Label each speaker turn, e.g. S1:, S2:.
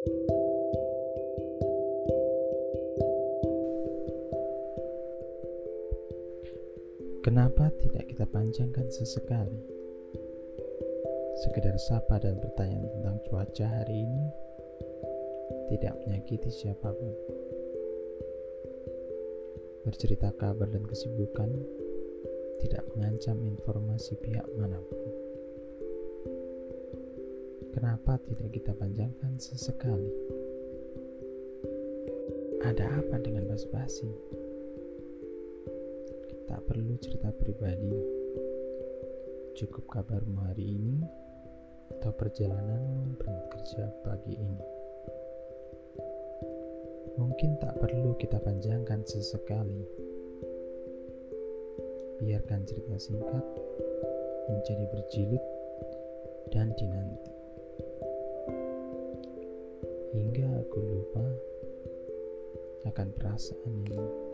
S1: Kenapa tidak kita panjangkan sesekali? Sekedar sapa dan pertanyaan tentang cuaca hari ini tidak menyakiti siapa pun. Bercerita kabar dan kesibukan tidak mengancam informasi pihak mana pun. Kenapa tidak kita panjangkan sesekali? Ada apa dengan basa-basi? Tak perlu cerita pribadi. Cukup kabarmu hari ini atau perjalananmu bekerja pagi ini. Mungkin tak perlu kita panjangkan sesekali. Biarkan cerita singkat menjadi berjilid dan dinanti. Hingga aku lupa akan perasaan ini.